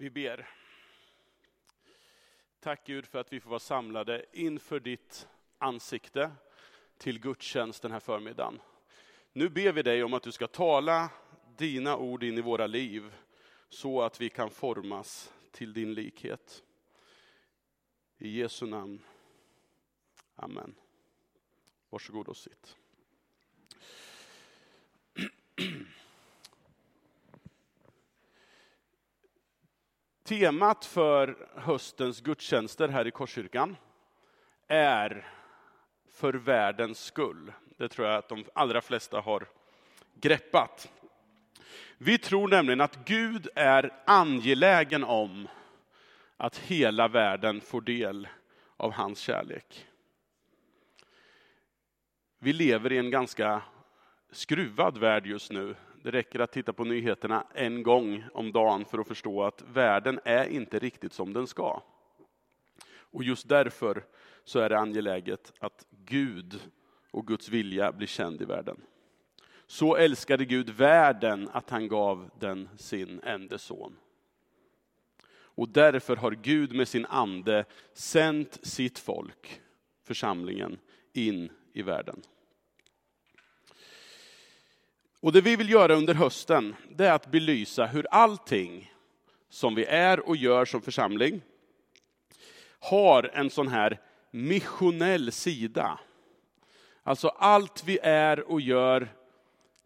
Vi ber. Tack Gud för att vi får vara samlade inför ditt ansikte till gudstjänst den här förmiddagen. Nu ber vi dig om att du ska tala dina ord in i våra liv så att vi kan formas till din likhet. I Jesu namn. Amen. Varsågod och sitt. Temat för höstens gudstjänster här i Korskyrkan är för världens skull. Det tror jag att de allra flesta har greppat. Vi tror nämligen att Gud är angelägen om att hela världen får del av hans kärlek. Vi lever i en ganska skruvad värld just nu. Det räcker att titta på nyheterna en gång om dagen för att förstå att världen är inte riktigt som den ska. Och just därför så är det angeläget att Gud och Guds vilja blir känd i världen. Så älskade Gud världen att han gav den sin enda son. Och därför har Gud med sin ande sänt sitt folk, församlingen, in i världen. Och det vi vill göra under hösten, det är att belysa hur allting som vi är och gör som församling har en sån här missionell sida. Alltså allt vi är och gör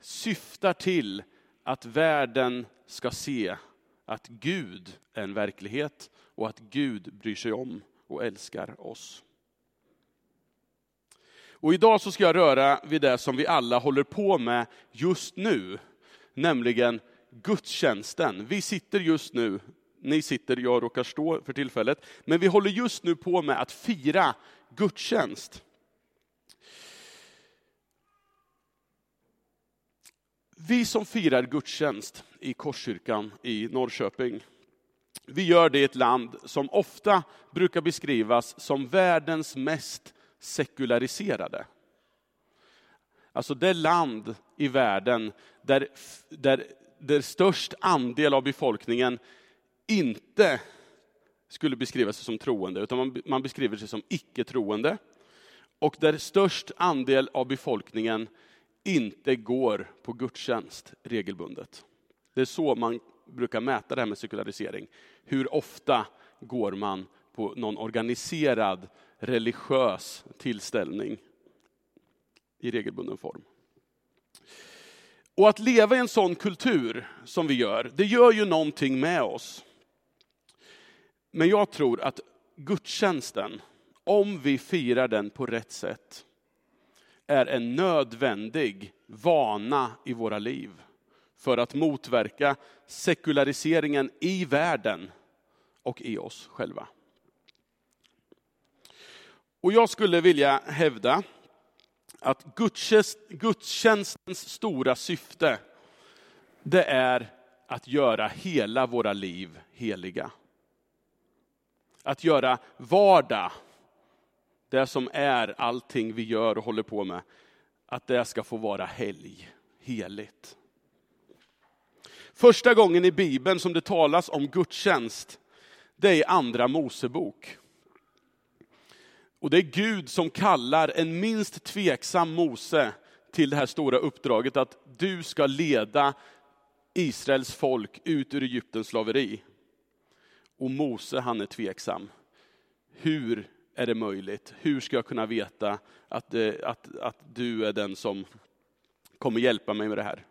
syftar till att världen ska se att Gud är en verklighet och att Gud bryr sig om och älskar oss. Och idag så ska jag röra vid det som vi alla håller på med just nu, nämligen gudstjänsten. Vi sitter just nu, ni sitter, jag råkar stå för tillfället, men vi håller just nu på med att fira gudstjänst. Vi som firar gudstjänst i Korskyrkan i Norrköping, vi gör det i ett land som ofta brukar beskrivas som världens mest sekulariserade. Alltså det land i världen där, där, där störst andel av befolkningen inte skulle beskriva sig som troende, utan man, man beskriver sig som icke-troende. Och där störst andel av befolkningen inte går på gudstjänst regelbundet. Det är så man brukar mäta det här med sekularisering. Hur ofta går man på någon organiserad religiös tillställning i regelbunden form. Och att leva i en sån kultur som vi gör, det gör ju någonting med oss. Men jag tror att gudstjänsten, om vi firar den på rätt sätt, är en nödvändig vana i våra liv för att motverka sekulariseringen i världen och i oss själva. Och jag skulle vilja hävda att gudstjänstens stora syfte, det är att göra hela våra liv heliga. Att göra vardag, det som är allting vi gör och håller på med, att det ska få vara helg, heligt. Första gången i Bibeln som det talas om gudstjänst, det är i Andra Mosebok. Och det är Gud som kallar en minst tveksam Mose till det här stora uppdraget att du ska leda Israels folk ut ur Egyptens slaveri. Och Mose han är tveksam. Hur är det möjligt? Hur ska jag kunna veta att, eh, att, att du är den som kommer hjälpa mig med det här?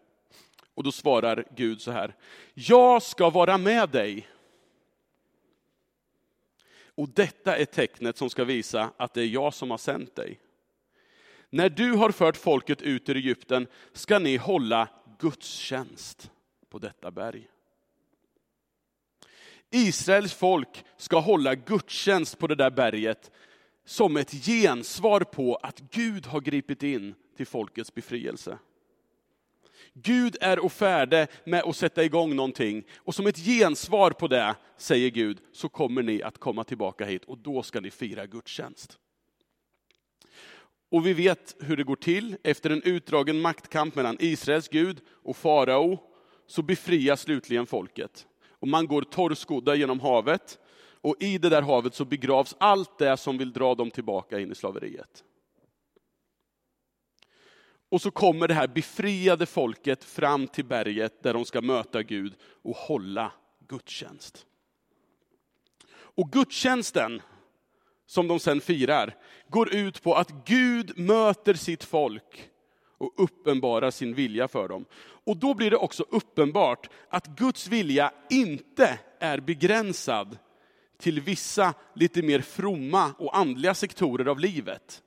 Och då svarar Gud så här. Jag ska vara med dig och detta är tecknet som ska visa att det är jag som har sänt dig. När du har fört folket ut ur Egypten ska ni hålla gudstjänst på detta berg. Israels folk ska hålla gudstjänst på det där berget som ett gensvar på att Gud har gripit in till folkets befrielse. Gud är och färde med att sätta igång någonting. Och som ett gensvar på det, säger Gud, så kommer ni att komma tillbaka hit och då ska ni fira gudstjänst. Och vi vet hur det går till. Efter en utdragen maktkamp mellan Israels Gud och farao så befrias slutligen folket. Och man går torrskodda genom havet. Och i det där havet så begravs allt det som vill dra dem tillbaka in i slaveriet. Och så kommer det här befriade folket fram till berget där de ska möta Gud och hålla gudstjänst. Och gudstjänsten, som de sen firar, går ut på att Gud möter sitt folk och uppenbarar sin vilja för dem. Och då blir det också uppenbart att Guds vilja inte är begränsad till vissa lite mer fromma och andliga sektorer av livet.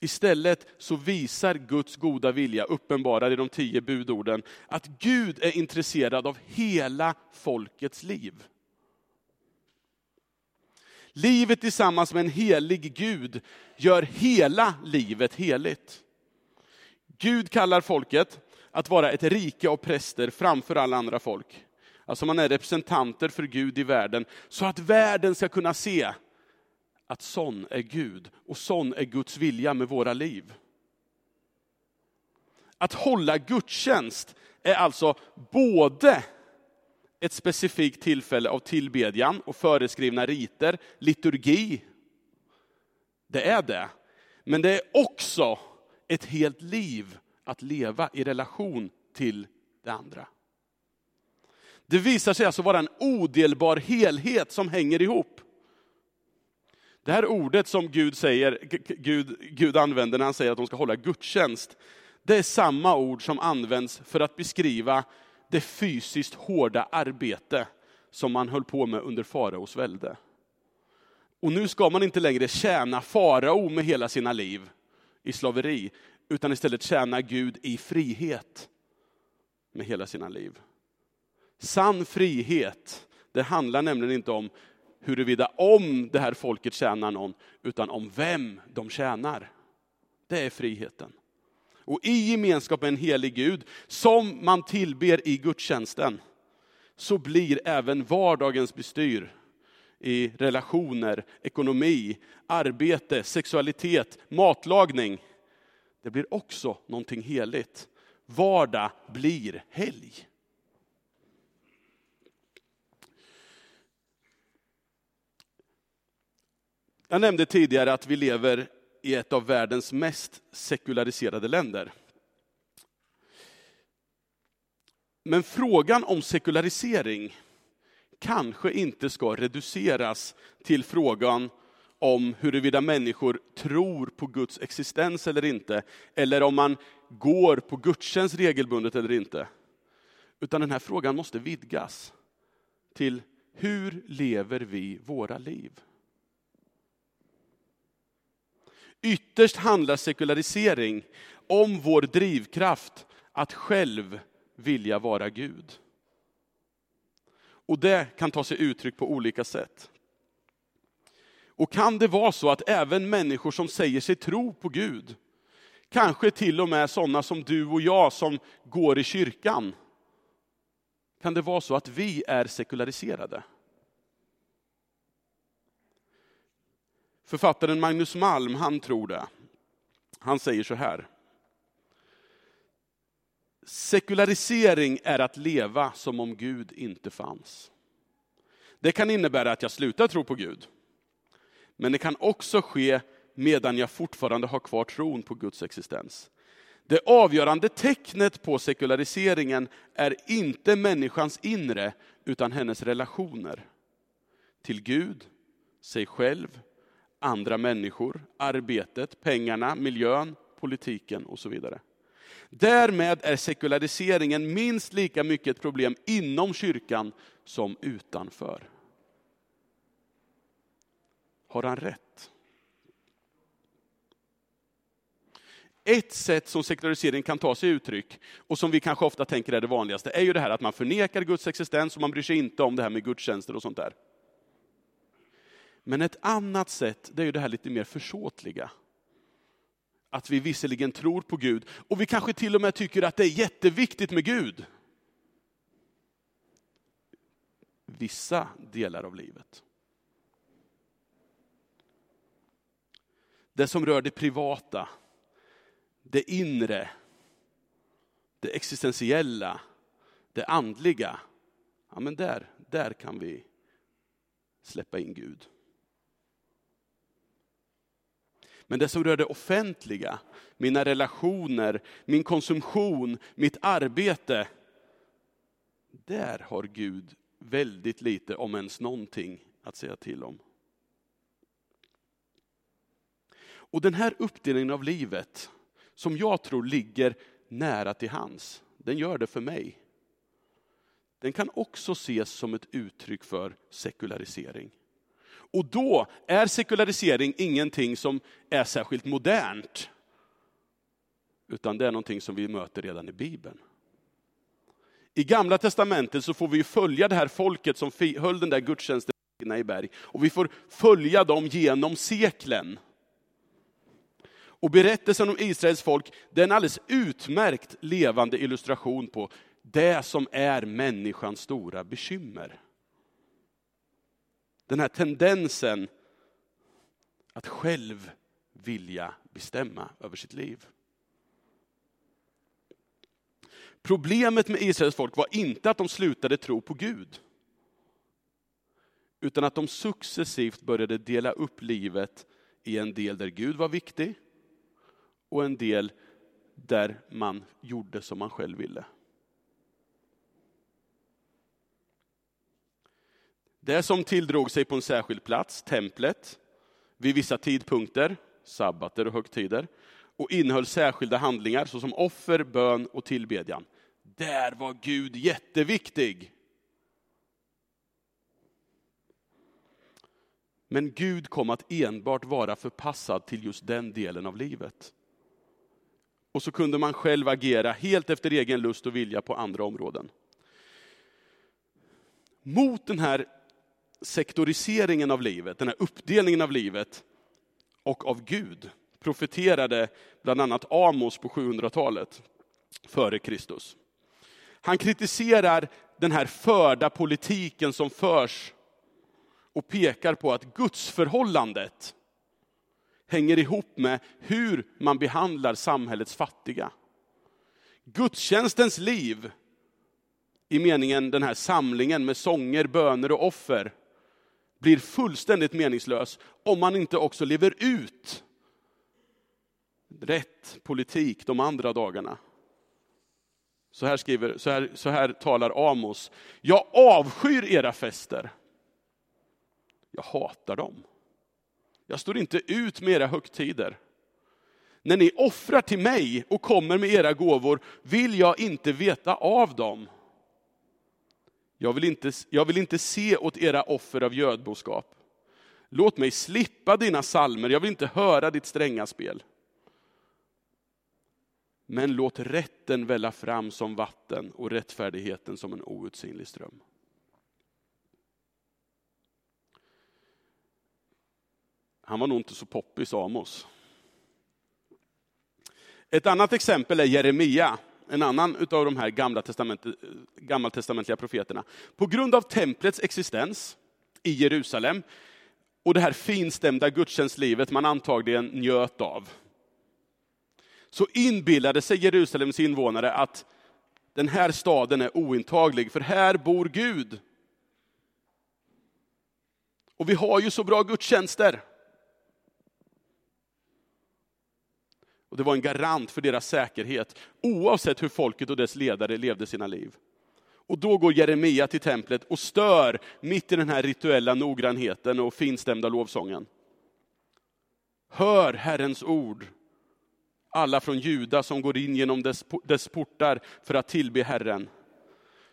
Istället så visar Guds goda vilja, uppenbarad i de tio budorden, att Gud är intresserad av hela folkets liv. Livet tillsammans med en helig Gud gör hela livet heligt. Gud kallar folket att vara ett rike av präster framför alla andra folk. Alltså man är representanter för Gud i världen, så att världen ska kunna se att sån är Gud och sån är Guds vilja med våra liv. Att hålla gudstjänst är alltså både ett specifikt tillfälle av tillbedjan och föreskrivna riter, liturgi. Det är det. Men det är också ett helt liv att leva i relation till det andra. Det visar sig alltså vara en odelbar helhet som hänger ihop. Det här ordet som Gud, säger, Gud, Gud använder när han säger att de ska hålla gudstjänst, det är samma ord som används för att beskriva det fysiskt hårda arbete som man höll på med under faraos välde. Och nu ska man inte längre tjäna farao med hela sina liv i slaveri, utan istället tjäna Gud i frihet med hela sina liv. Sann frihet, det handlar nämligen inte om huruvida om det här folket tjänar någon, utan om vem de tjänar. Det är friheten. Och i gemenskap med en helig Gud, som man tillber i gudstjänsten, så blir även vardagens bestyr i relationer, ekonomi, arbete, sexualitet, matlagning, det blir också någonting heligt. Vardag blir helg. Jag nämnde tidigare att vi lever i ett av världens mest sekulariserade länder. Men frågan om sekularisering kanske inte ska reduceras till frågan om huruvida människor tror på Guds existens eller inte, eller om man går på gudstjänst regelbundet eller inte. Utan den här frågan måste vidgas till hur lever vi våra liv? Ytterst handlar sekularisering om vår drivkraft att själv vilja vara Gud. Och det kan ta sig uttryck på olika sätt. Och kan det vara så att även människor som säger sig tro på Gud, kanske till och med sådana som du och jag som går i kyrkan, kan det vara så att vi är sekulariserade? Författaren Magnus Malm, han tror det. Han säger så här. Sekularisering är att leva som om Gud inte fanns. Det kan innebära att jag slutar tro på Gud. Men det kan också ske medan jag fortfarande har kvar tron på Guds existens. Det avgörande tecknet på sekulariseringen är inte människans inre, utan hennes relationer. Till Gud, sig själv, andra människor, arbetet, pengarna, miljön, politiken och så vidare. Därmed är sekulariseringen minst lika mycket ett problem inom kyrkan som utanför. Har han rätt? Ett sätt som sekularisering kan ta sig uttryck, och som vi kanske ofta tänker är det vanligaste, är ju det här att man förnekar Guds existens och man bryr sig inte om det här med gudstjänster och sånt där. Men ett annat sätt, det är ju det här lite mer försåtliga. Att vi visserligen tror på Gud, och vi kanske till och med tycker att det är jätteviktigt med Gud. Vissa delar av livet. Det som rör det privata, det inre, det existentiella, det andliga. ja men där, där kan vi släppa in Gud. Men det som rör det offentliga, mina relationer, min konsumtion, mitt arbete, där har Gud väldigt lite, om ens någonting, att säga till om. Och den här uppdelningen av livet, som jag tror ligger nära till hans, den gör det för mig. Den kan också ses som ett uttryck för sekularisering. Och då är sekularisering ingenting som är särskilt modernt. Utan det är någonting som vi möter redan i Bibeln. I Gamla Testamentet så får vi följa det här folket som höll den där gudstjänsten i berg. Och vi får följa dem genom seklen. Och berättelsen om Israels folk, det är en alldeles utmärkt levande illustration på det som är människans stora bekymmer. Den här tendensen att själv vilja bestämma över sitt liv. Problemet med Israels folk var inte att de slutade tro på Gud. Utan att de successivt började dela upp livet i en del där Gud var viktig och en del där man gjorde som man själv ville. Det som tilldrog sig på en särskild plats, templet, vid vissa tidpunkter, sabbater och högtider, och innehöll särskilda handlingar såsom offer, bön och tillbedjan. Där var Gud jätteviktig. Men Gud kom att enbart vara förpassad till just den delen av livet. Och så kunde man själv agera helt efter egen lust och vilja på andra områden. Mot den här sektoriseringen av livet, den här uppdelningen av livet och av Gud profeterade bland annat Amos på 700-talet före Kristus. Han kritiserar den här förda politiken som förs och pekar på att gudsförhållandet hänger ihop med hur man behandlar samhällets fattiga. Gudstjänstens liv, i meningen den här samlingen med sånger, böner och offer, blir fullständigt meningslös om man inte också lever ut rätt politik de andra dagarna. Så här, skriver, så här, så här talar Amos. Jag avskyr era fester. Jag hatar dem. Jag står inte ut med era högtider. När ni offrar till mig och kommer med era gåvor vill jag inte veta av dem. Jag vill inte, jag vill inte se åt era offer av gödboskap. Låt mig slippa dina salmer, jag vill inte höra ditt stränga spel. Men låt rätten välla fram som vatten och rättfärdigheten som en outsinlig ström. Han var nog inte så poppis Amos. Ett annat exempel är Jeremia en annan av de här gamla testament, eh, gammaltestamentliga profeterna. På grund av templets existens i Jerusalem och det här finstämda gudstjänstlivet man antagligen njöt av, så inbillade sig Jerusalems invånare att den här staden är ointaglig, för här bor Gud. Och vi har ju så bra gudstjänster. Och det var en garant för deras säkerhet, oavsett hur folket och dess ledare levde sina liv. Och då går Jeremia till templet och stör mitt i den här rituella noggrannheten och finstämda lovsången. Hör Herrens ord, alla från Juda som går in genom dess, dess portar för att tillbe Herren.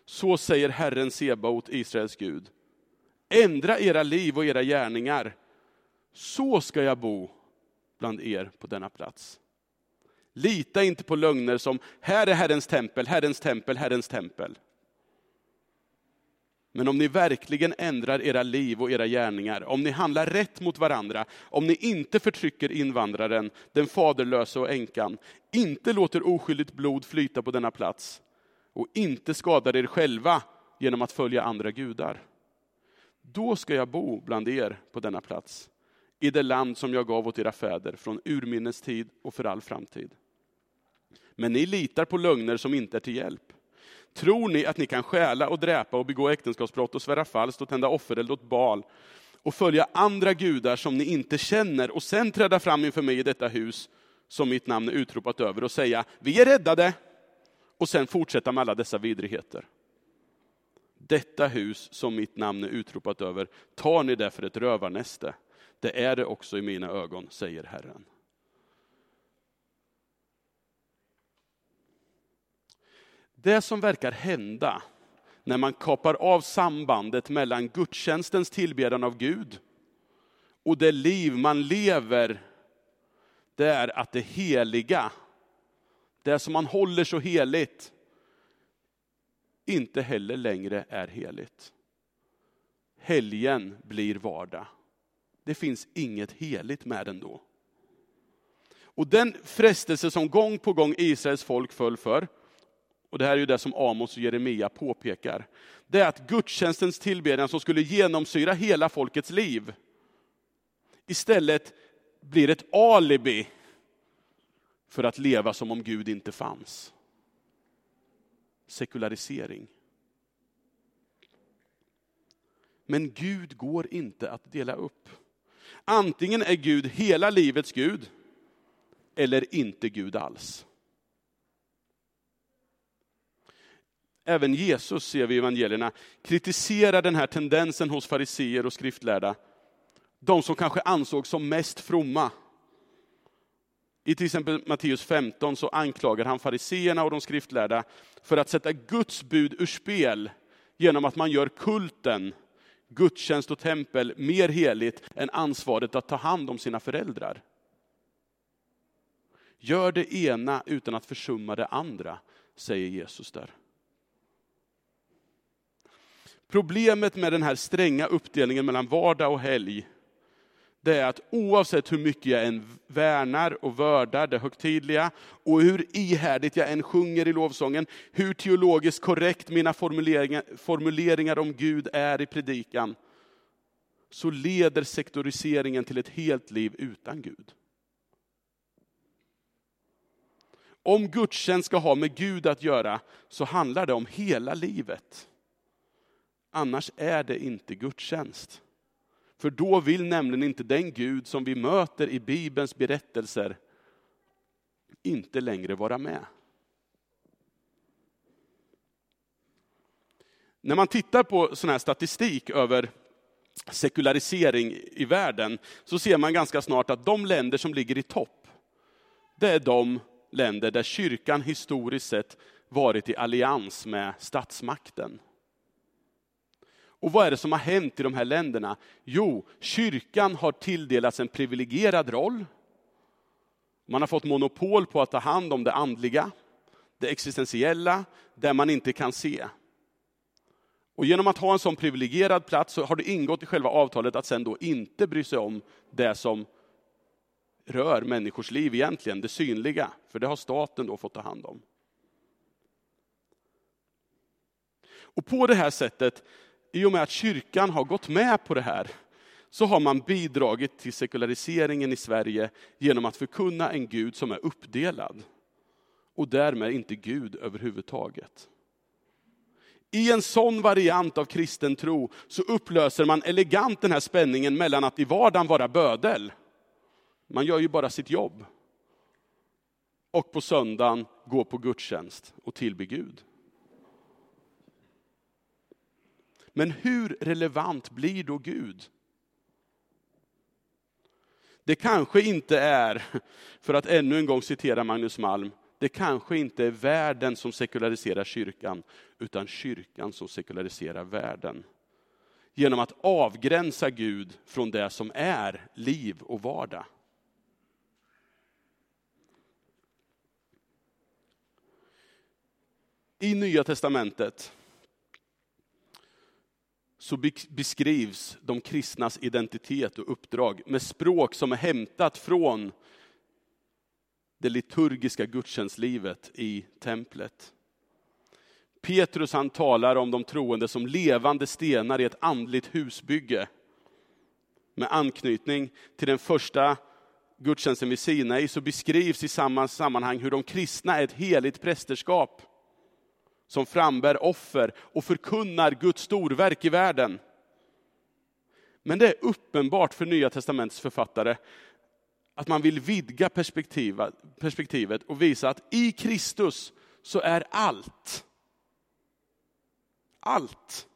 Så säger Herren Sebaot, Israels Gud. Ändra era liv och era gärningar, så ska jag bo bland er på denna plats. Lita inte på lögner som, här är Herrens tempel, Herrens tempel, Herrens tempel. Men om ni verkligen ändrar era liv och era gärningar, om ni handlar rätt mot varandra, om ni inte förtrycker invandraren, den faderlösa och änkan, inte låter oskyldigt blod flyta på denna plats och inte skadar er själva genom att följa andra gudar. Då ska jag bo bland er på denna plats, i det land som jag gav åt era fäder från urminnes tid och för all framtid. Men ni litar på lögner som inte är till hjälp. Tror ni att ni kan stjäla och dräpa och begå äktenskapsbrott och svära falskt och tända offereld åt bal och följa andra gudar som ni inte känner och sen träda fram inför mig i detta hus som mitt namn är utropat över och säga, vi är räddade, och sen fortsätta med alla dessa vidrigheter. Detta hus som mitt namn är utropat över tar ni därför ett rövarnäste. Det är det också i mina ögon, säger Herren. Det som verkar hända när man kapar av sambandet mellan gudstjänstens tillbedjan av Gud och det liv man lever, det är att det heliga, det som man håller så heligt, inte heller längre är heligt. Helgen blir vardag. Det finns inget heligt med den då. Och den frestelse som gång på gång Israels folk föll för, och det här är ju det som Amos och Jeremia påpekar, det är att gudstjänstens tillbedjan som skulle genomsyra hela folkets liv, istället blir ett alibi för att leva som om Gud inte fanns. Sekularisering. Men Gud går inte att dela upp. Antingen är Gud hela livets Gud, eller inte Gud alls. Även Jesus, ser vi i evangelierna, kritiserar den här tendensen hos fariseer och skriftlärda. De som kanske ansågs som mest fromma. I till exempel Matteus 15 så anklagar han fariseerna och de skriftlärda för att sätta Guds bud ur spel genom att man gör kulten, gudstjänst och tempel mer heligt än ansvaret att ta hand om sina föräldrar. Gör det ena utan att försumma det andra, säger Jesus där. Problemet med den här stränga uppdelningen mellan vardag och helg, det är att oavsett hur mycket jag än värnar och vördar det högtidliga, och hur ihärdigt jag än sjunger i lovsången, hur teologiskt korrekt mina formuleringar, formuleringar om Gud är i predikan, så leder sektoriseringen till ett helt liv utan Gud. Om gudstjänst ska ha med Gud att göra, så handlar det om hela livet. Annars är det inte gudstjänst. För då vill nämligen inte den Gud som vi möter i Bibelns berättelser inte längre vara med. När man tittar på sån här statistik över sekularisering i världen så ser man ganska snart att de länder som ligger i topp, det är de länder där kyrkan historiskt sett varit i allians med statsmakten. Och vad är det som har hänt i de här länderna? Jo, kyrkan har tilldelats en privilegierad roll. Man har fått monopol på att ta hand om det andliga, det existentiella, där man inte kan se. Och genom att ha en sån privilegierad plats så har det ingått i själva avtalet att sen då inte bry sig om det som rör människors liv egentligen, det synliga, för det har staten då fått ta hand om. Och på det här sättet i och med att kyrkan har gått med på det här, så har man bidragit till sekulariseringen i Sverige genom att förkunna en Gud som är uppdelad. Och därmed inte Gud överhuvudtaget. I en sån variant av kristen tro så upplöser man elegant den här spänningen mellan att i vardagen vara bödel, man gör ju bara sitt jobb, och på söndagen gå på gudstjänst och tillbe Gud. Men hur relevant blir då Gud? Det kanske inte är, för att ännu en gång citera Magnus Malm, det kanske inte är världen som sekulariserar kyrkan, utan kyrkan som sekulariserar världen. Genom att avgränsa Gud från det som är liv och vardag. I Nya Testamentet så beskrivs de kristnas identitet och uppdrag med språk som är hämtat från det liturgiska gudstjänstlivet i templet. Petrus han talar om de troende som levande stenar i ett andligt husbygge. Med anknytning till den första gudstjänsten vid Sinai så beskrivs i samma sammanhang hur de kristna är ett heligt prästerskap som frambär offer och förkunnar Guds storverk i världen. Men det är uppenbart för Nya Testamentets författare att man vill vidga perspektivet och visa att i Kristus så är allt, allt,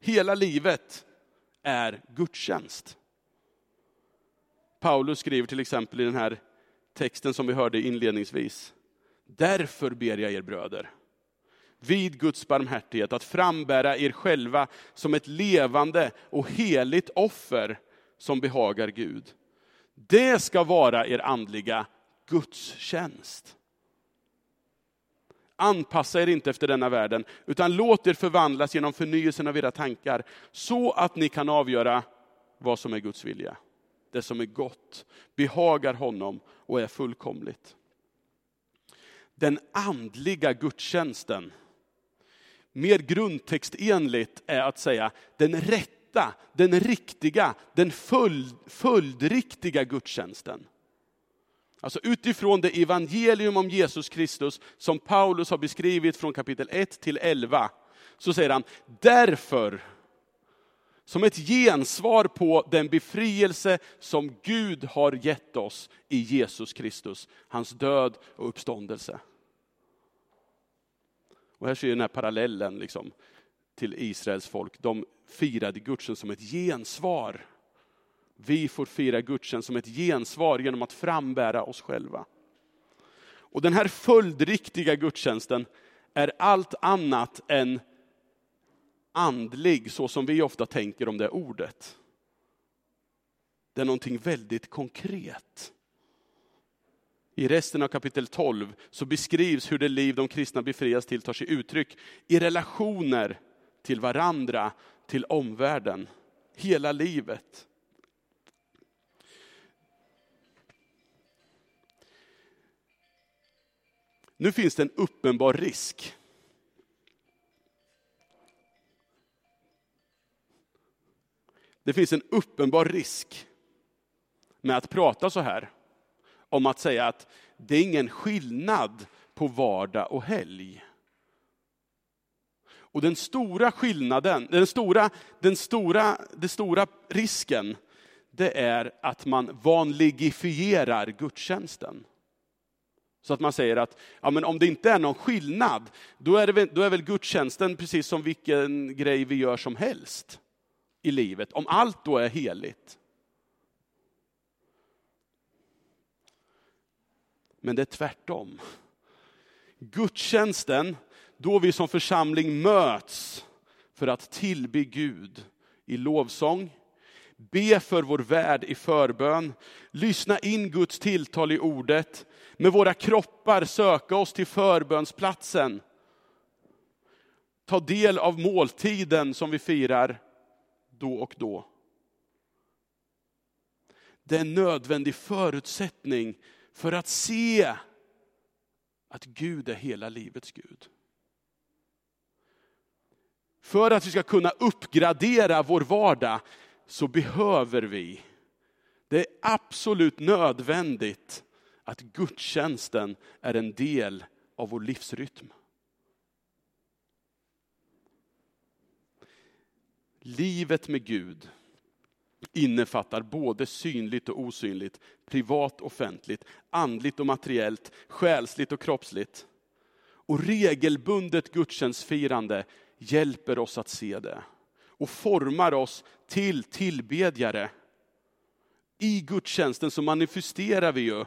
hela livet är gudstjänst. Paulus skriver till exempel i den här texten som vi hörde inledningsvis. Därför ber jag er bröder, vid Guds barmhärtighet, att frambära er själva som ett levande och heligt offer som behagar Gud. Det ska vara er andliga gudstjänst. Anpassa er inte efter denna världen, utan låt er förvandlas genom förnyelsen av era tankar, så att ni kan avgöra vad som är Guds vilja. Det som är gott, behagar honom och är fullkomligt. Den andliga gudstjänsten, mer grundtextenligt är att säga den rätta, den riktiga, den följd, följdriktiga gudstjänsten. Alltså utifrån det evangelium om Jesus Kristus som Paulus har beskrivit från kapitel 1 till 11, så säger han, därför, som ett gensvar på den befrielse som Gud har gett oss i Jesus Kristus, hans död och uppståndelse. Och här ser vi den här parallellen liksom, till Israels folk. De firade gudstjänst som ett gensvar vi får fira gudstjänst som ett gensvar genom att frambära oss själva. Och den här följdriktiga gudstjänsten är allt annat än andlig, så som vi ofta tänker om det ordet. Det är någonting väldigt konkret. I resten av kapitel 12 så beskrivs hur det liv de kristna befrias till tar sig uttryck i relationer till varandra, till omvärlden, hela livet. Nu finns det en uppenbar risk. Det finns en uppenbar risk med att prata så här. Om att säga att det är ingen skillnad på vardag och helg. Och den stora skillnaden, den stora, den stora, den stora risken, det är att man vanligifierar gudstjänsten. Så att man säger att ja, men om det inte är någon skillnad, då är, det, då är väl gudstjänsten precis som vilken grej vi gör som helst i livet. Om allt då är heligt. Men det är tvärtom. Gudstjänsten, då vi som församling möts för att tillbe Gud i lovsång, be för vår värld i förbön, lyssna in Guds tilltal i ordet, med våra kroppar söka oss till förbönsplatsen. Ta del av måltiden som vi firar då och då. Det är en nödvändig förutsättning för att se att Gud är hela livets Gud. För att vi ska kunna uppgradera vår vardag så behöver vi, det är absolut nödvändigt att gudstjänsten är en del av vår livsrytm. Livet med Gud innefattar både synligt och osynligt, privat och offentligt, andligt och materiellt, själsligt och kroppsligt. Och regelbundet gudstjänstfirande hjälper oss att se det och formar oss till tillbedjare. I gudstjänsten så manifesterar vi ju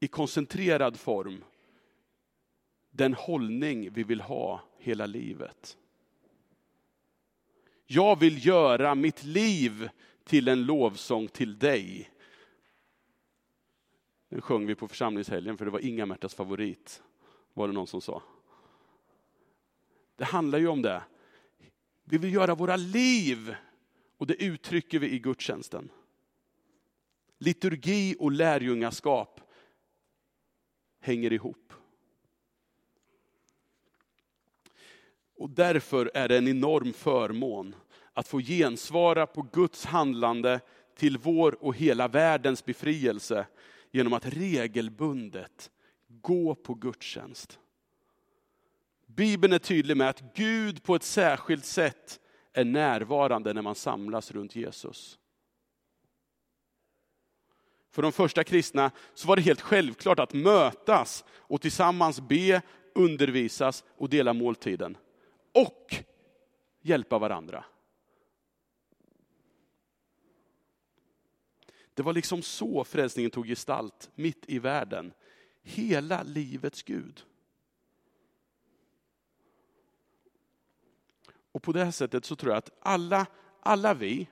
i koncentrerad form den hållning vi vill ha hela livet. Jag vill göra mitt liv till en lovsång till dig. Den sjöng vi på församlingshelgen för det var Inga-Märtas favorit, var det någon som sa. Det handlar ju om det. Vi vill göra våra liv, och det uttrycker vi i gudstjänsten. Liturgi och lärjungaskap hänger ihop. Och därför är det en enorm förmån att få gensvara på Guds handlande till vår och hela världens befrielse genom att regelbundet gå på gudstjänst. Bibeln är tydlig med att Gud på ett särskilt sätt är närvarande när man samlas runt Jesus. För de första kristna så var det helt självklart att mötas och tillsammans be, undervisas och dela måltiden. Och hjälpa varandra. Det var liksom så frälsningen tog gestalt, mitt i världen. Hela livets Gud. Och på det här sättet så tror jag att alla, alla vi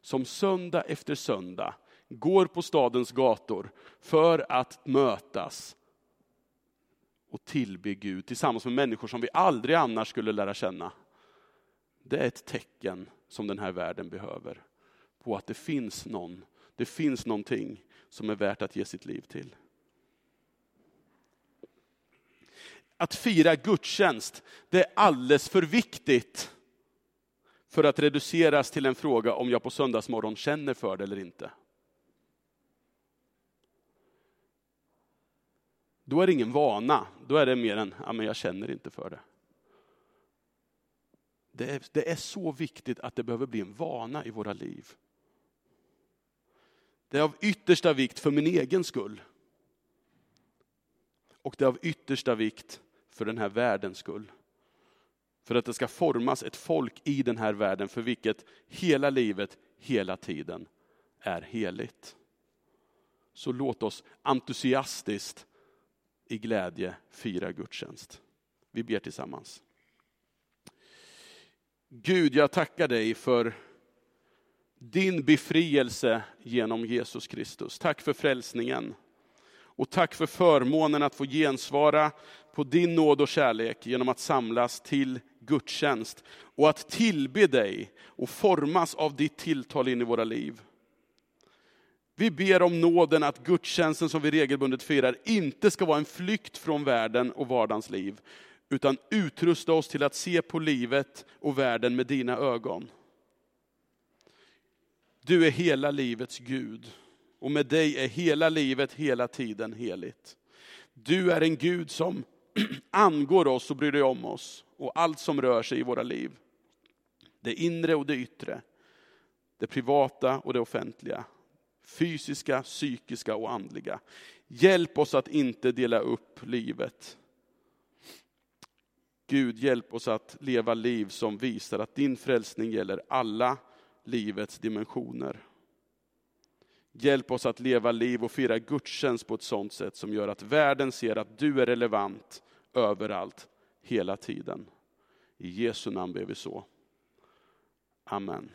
som söndag efter söndag går på stadens gator för att mötas och tillbe Gud tillsammans med människor som vi aldrig annars skulle lära känna. Det är ett tecken som den här världen behöver på att det finns någon, det finns någonting som är värt att ge sitt liv till. Att fira gudstjänst, det är alldeles för viktigt för att reduceras till en fråga om jag på söndagsmorgon känner för det eller inte. Då är det ingen vana, då är det mer än, ja men jag känner inte för det. Det är, det är så viktigt att det behöver bli en vana i våra liv. Det är av yttersta vikt för min egen skull. Och det är av yttersta vikt för den här världens skull. För att det ska formas ett folk i den här världen för vilket hela livet, hela tiden är heligt. Så låt oss entusiastiskt i glädje fira gudstjänst. Vi ber tillsammans. Gud, jag tackar dig för din befrielse genom Jesus Kristus. Tack för frälsningen. Och tack för förmånen att få gensvara på din nåd och kärlek genom att samlas till gudstjänst och att tillbe dig och formas av ditt tilltal in i våra liv. Vi ber om nåden att gudstjänsten som vi regelbundet firar inte ska vara en flykt från världen och vardagens liv, utan utrusta oss till att se på livet och världen med dina ögon. Du är hela livets Gud och med dig är hela livet hela tiden heligt. Du är en Gud som angår oss och bryr dig om oss och allt som rör sig i våra liv. Det inre och det yttre, det privata och det offentliga, fysiska, psykiska och andliga. Hjälp oss att inte dela upp livet. Gud, hjälp oss att leva liv som visar att din frälsning gäller alla livets dimensioner. Hjälp oss att leva liv och fira gudstjänst på ett sådant sätt som gör att världen ser att du är relevant överallt, hela tiden. I Jesu namn ber vi så. Amen.